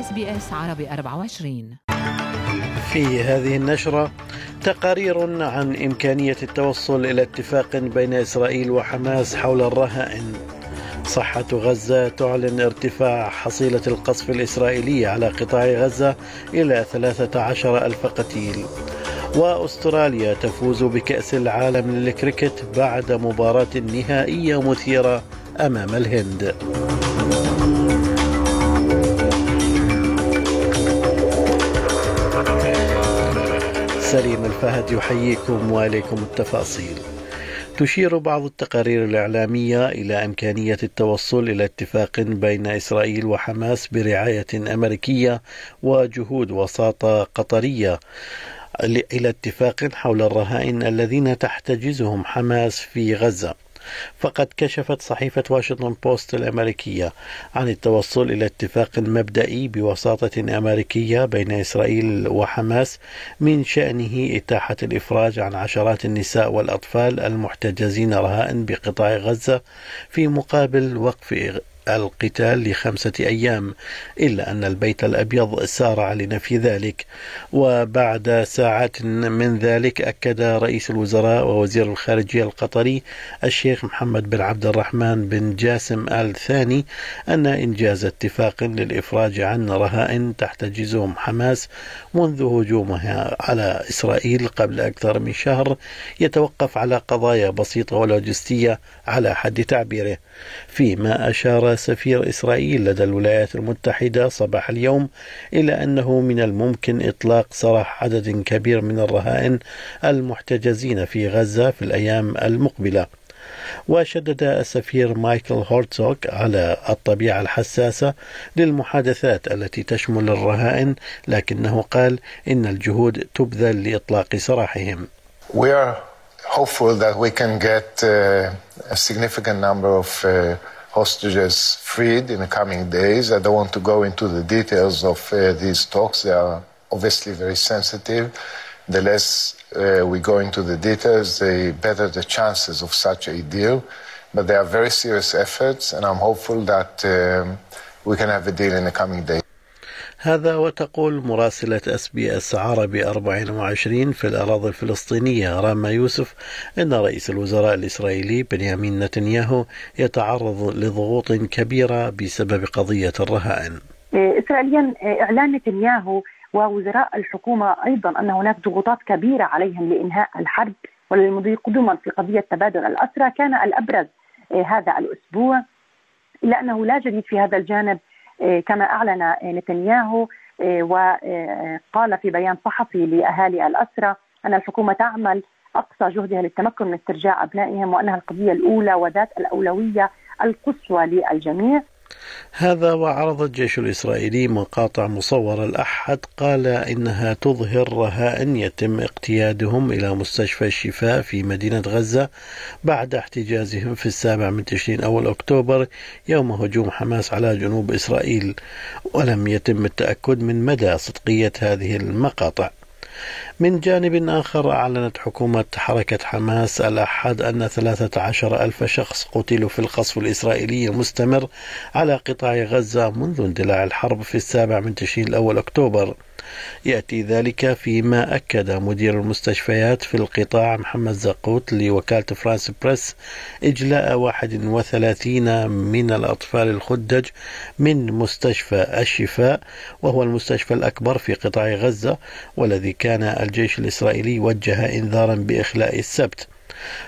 SBS عربي 24 في هذه النشرة تقارير عن إمكانية التوصل إلى اتفاق بين إسرائيل وحماس حول الرهائن. صحة غزة تعلن ارتفاع حصيلة القصف الإسرائيلي على قطاع غزة إلى 13 ألف قتيل. وأستراليا تفوز بكأس العالم للكريكت بعد مباراة نهائية مثيرة أمام الهند. سليم الفهد يحييكم وإليكم التفاصيل. تشير بعض التقارير الإعلامية إلى إمكانية التوصل إلى اتفاق بين إسرائيل وحماس برعاية أمريكية وجهود وساطة قطرية إلى اتفاق حول الرهائن الذين تحتجزهم حماس في غزة. فقد كشفت صحيفة واشنطن بوست الأمريكية عن التوصل إلى اتفاق مبدئي بوساطة أمريكية بين إسرائيل وحماس من شأنه إتاحة الإفراج عن عشرات النساء والأطفال المحتجزين رهائن بقطاع غزة في مقابل وقف القتال لخمسة أيام إلا أن البيت الأبيض سارع لنفي ذلك. وبعد ساعات من ذلك أكد رئيس الوزراء ووزير الخارجية القطري الشيخ محمد بن عبد الرحمن بن جاسم آل ثاني أن إنجاز اتفاق للإفراج عن رهائن تحتجزهم حماس منذ هجومها على إسرائيل قبل أكثر من شهر يتوقف على قضايا بسيطة ولوجستية على حد تعبيره. فيما أشار سفير إسرائيل لدى الولايات المتحدة صباح اليوم إلى أنه من الممكن إطلاق سراح عدد كبير من الرهائن المحتجزين في غزة في الأيام المقبلة. وشدد السفير مايكل هورتسوك على الطبيعة الحساسة للمحادثات التي تشمل الرهائن لكنه قال إن الجهود تبذل لإطلاق سراحهم. We are hopeful that we can get uh, a significant number of uh, hostages freed in the coming days. I don't want to go into the details of uh, these talks. They are obviously very sensitive. The less uh, we go into the details, the better the chances of such a deal. But they are very serious efforts, and I'm hopeful that um, we can have a deal in the coming days. هذا وتقول مراسلة SBS عربي 24 في الأراضي الفلسطينية راما يوسف أن رئيس الوزراء الإسرائيلي بنيامين نتنياهو يتعرض لضغوط كبيرة بسبب قضية الرهائن. إسرائيليا إعلان نتنياهو ووزراء الحكومة أيضا أن هناك ضغوطات كبيرة عليهم لإنهاء الحرب وللمضي قدما في قضية تبادل الأسرى. كان الأبرز هذا الأسبوع إلا أنه لا جديد في هذا الجانب. كما أعلن نتنياهو وقال في بيان صحفي لأهالي الاسرى أن الحكومة تعمل أقصى جهدها للتمكن من استرجاع أبنائهم وأنها القضية الأولى وذات الأولوية القصوى للجميع. هذا وعرض الجيش الإسرائيلي مقاطع مصورة الأحد قال إنها تظهر رهائن يتم اقتيادهم إلى مستشفى الشفاء في مدينة غزة بعد احتجازهم في السابع من تشرين أول أكتوبر يوم هجوم حماس على جنوب إسرائيل ولم يتم التأكد من مدى صدقية هذه المقاطع. من جانب آخر أعلنت حكومة حركة حماس الأحد أن 13 ألف شخص قتلوا في القصف الإسرائيلي المستمر على قطاع غزة منذ اندلاع الحرب في السابع من تشرين الأول أكتوبر. يأتي ذلك فيما أكد مدير المستشفيات في القطاع محمد زقوت لوكالة فرانس بريس إجلاء 31 من الأطفال الخدج من مستشفى الشفاء وهو المستشفى الأكبر في قطاع غزة والذي كان الجيش الإسرائيلي وجه إنذارا بإخلاء السبت.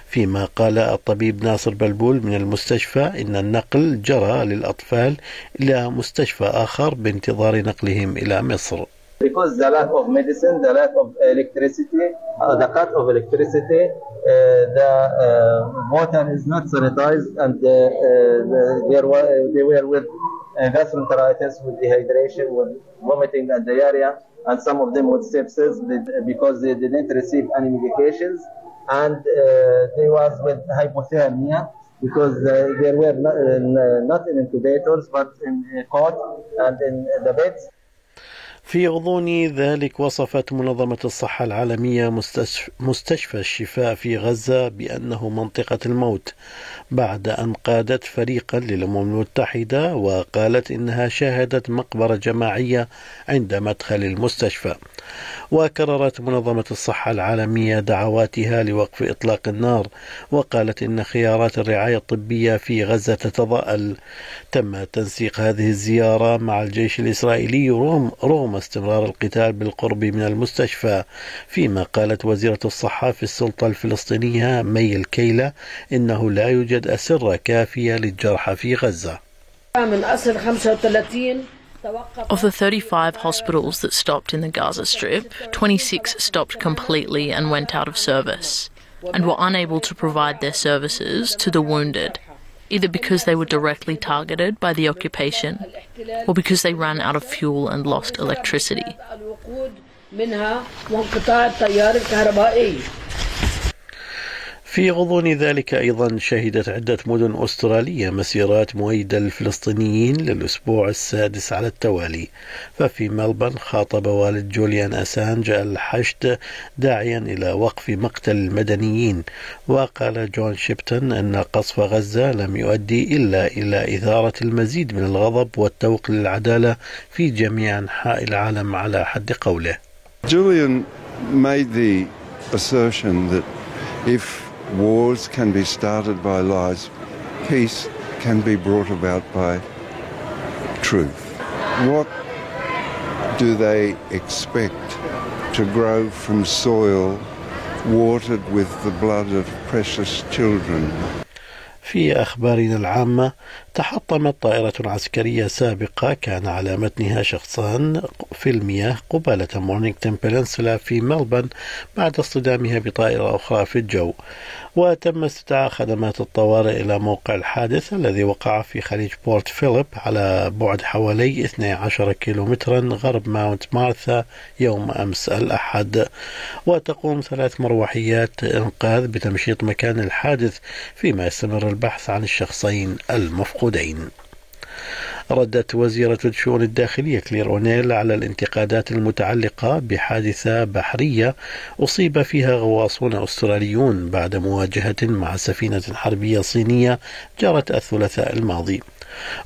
فيما قال الطبيب ناصر بلبول من المستشفى إن النقل جرى للأطفال إلى مستشفى آخر بانتظار نقلهم إلى مصر. Because the lack of medicine, the lack of electricity, uh, the cut of electricity, uh, the uh, water is not sanitized, and uh, uh, they, were, they were with uh, gastroenteritis, with dehydration, with vomiting and diarrhea, and some of them with sepsis because they didn't receive any medications, and they was with hypothermia because they were not, not in incubators but in cot and in the beds. في غضون ذلك وصفت منظمة الصحة العالمية مستشفى الشفاء في غزة بأنه منطقة الموت بعد أن قادت فريقا للأمم المتحدة وقالت إنها شاهدت مقبرة جماعية عند مدخل المستشفى. وكررت منظمة الصحة العالمية دعواتها لوقف إطلاق النار وقالت إن خيارات الرعاية الطبية في غزة تتضاءل. تم تنسيق هذه الزيارة مع الجيش الإسرائيلي رغم, رغم استمرار القتال بالقرب من المستشفى فيما قالت وزيرة الصحة في السلطة الفلسطينية مي الكيلة إنه لا يوجد أسرة كافية للجرحى في غزة. من أصل 35 Of the 35 hospitals that stopped in the Gaza Strip, 26 stopped completely and went out of service, and were unable to provide their services to the wounded, either because they were directly targeted by the occupation or because they ran out of fuel and lost electricity. في غضون ذلك أيضا شهدت عدة مدن أسترالية مسيرات مؤيدة للفلسطينيين للأسبوع السادس على التوالي. ففي ملبن خاطب والد جوليان أسانج الحشد داعيا إلى وقف مقتل المدنيين. وقال جون شيبتون أن قصف غزة لم يؤدي إلا إلى إثارة المزيد من الغضب والتوق للعدالة في جميع أنحاء العالم على حد قوله. Julian made the assertion that if Wars can be started by lies. Peace can be brought about by truth. What do they expect to grow from soil watered with the blood of precious children? في أخبارنا العامة تحطمت طائرة عسكرية سابقة كان على متنها شخصان في المياه قبالة مورنينغتون بينسولا في ملبن بعد اصطدامها بطائرة أخرى في الجو. وتم استدعاء خدمات الطوارئ إلى موقع الحادث الذي وقع في خليج بورت فيليب على بعد حوالي 12 كيلومترا غرب ماونت مارثا يوم أمس الأحد. وتقوم ثلاث مروحيات إنقاذ بتمشيط مكان الحادث فيما يستمر البحث عن الشخصين المفقودين. ردت وزيرة الشؤون الداخلية كلير أونيل على الانتقادات المتعلقة بحادثة بحرية أصيب فيها غواصون أستراليون بعد مواجهة مع سفينة حربية صينية جرت الثلاثاء الماضي.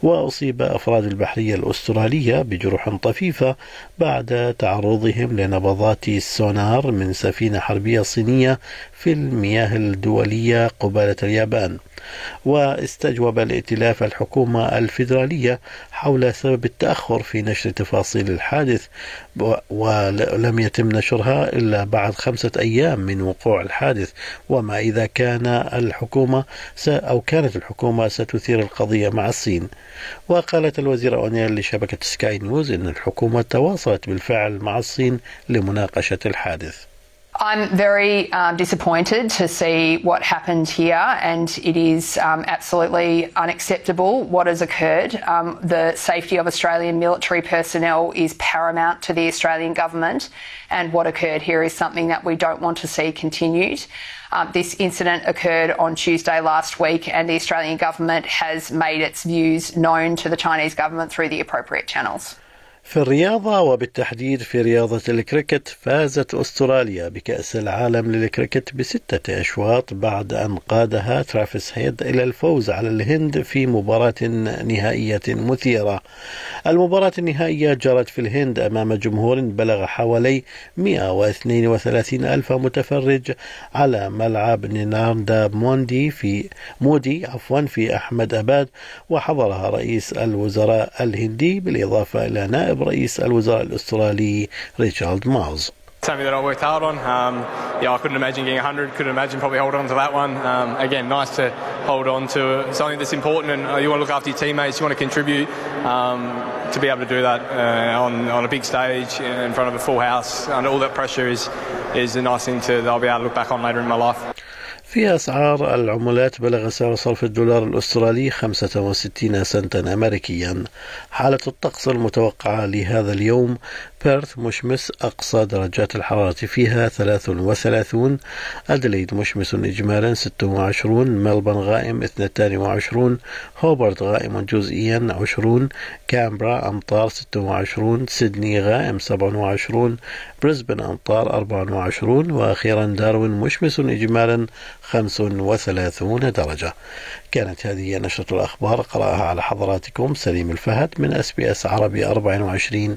وأصيب أفراد البحرية الأسترالية بجروح طفيفة بعد تعرضهم لنبضات السونار من سفينة حربية صينية في المياه الدولية قبالة اليابان. واستجوب الائتلاف الحكومة الفيدرالية حول سبب التأخر في نشر تفاصيل الحادث ولم يتم نشرها إلا بعد خمسة أيام من وقوع الحادث. وما إذا كان الحكومة أو كانت الحكومة ستثير القضية مع الصين. وقالت الوزيرة أونيل لشبكة سكاي نيوز أن الحكومة تواصلت بالفعل مع الصين لمناقشة الحادث. I'm very um, disappointed to see what happened here, and it is um, absolutely unacceptable what has occurred. Um, the safety of Australian military personnel is paramount to the Australian government, and what occurred here is something that we don't want to see continued. Um, this incident occurred on Tuesday last week, and the Australian government has made its views known to the Chinese government through the appropriate channels. في الرياضة وبالتحديد في رياضة الكريكت فازت أستراليا بكأس العالم للكريكت بستة أشواط بعد أن قادها ترافيس هيد إلى الفوز على الهند في مباراة نهائية مثيرة. المباراة النهائية جرت في الهند أمام جمهور بلغ حوالي 132 ألف متفرج على ملعب نيناردا موندي في مودي عفوا في أحمد أباد وحضرها رئيس الوزراء الهندي بالإضافة إلى نائب نائب رئيس الوزراء الأسترالي ريتشارد ماوز something that I worked hard on. Um, yeah, I couldn't imagine getting 100. Couldn't imagine probably holding on to that one. Um, again, nice to hold on to something that's important, and uh, you want to look after your teammates. You want to contribute. Um, to be able to do that uh, on on a big stage in front of a full house under all that pressure is is a nice thing to that I'll be able to look back on later in my life. في أسعار العملات بلغ سعر صرف الدولار الأسترالي 65 سنتا أمريكيا. حالة الطقس المتوقعة لهذا اليوم بيرث مشمس أقصى درجات الحرارة فيها 33 أدليد مشمس إجمالا 26 ملبن غائم 22 هوبرت غائم جزئيا 20 كامبرا أمطار 26 سيدني غائم 27 بريسبن أمطار 24 وأخيرا داروين مشمس إجمالا 35 درجة. كانت هذه نشرة الأخبار قرأها على حضراتكم سليم الفهد من أس بي أس عربي 24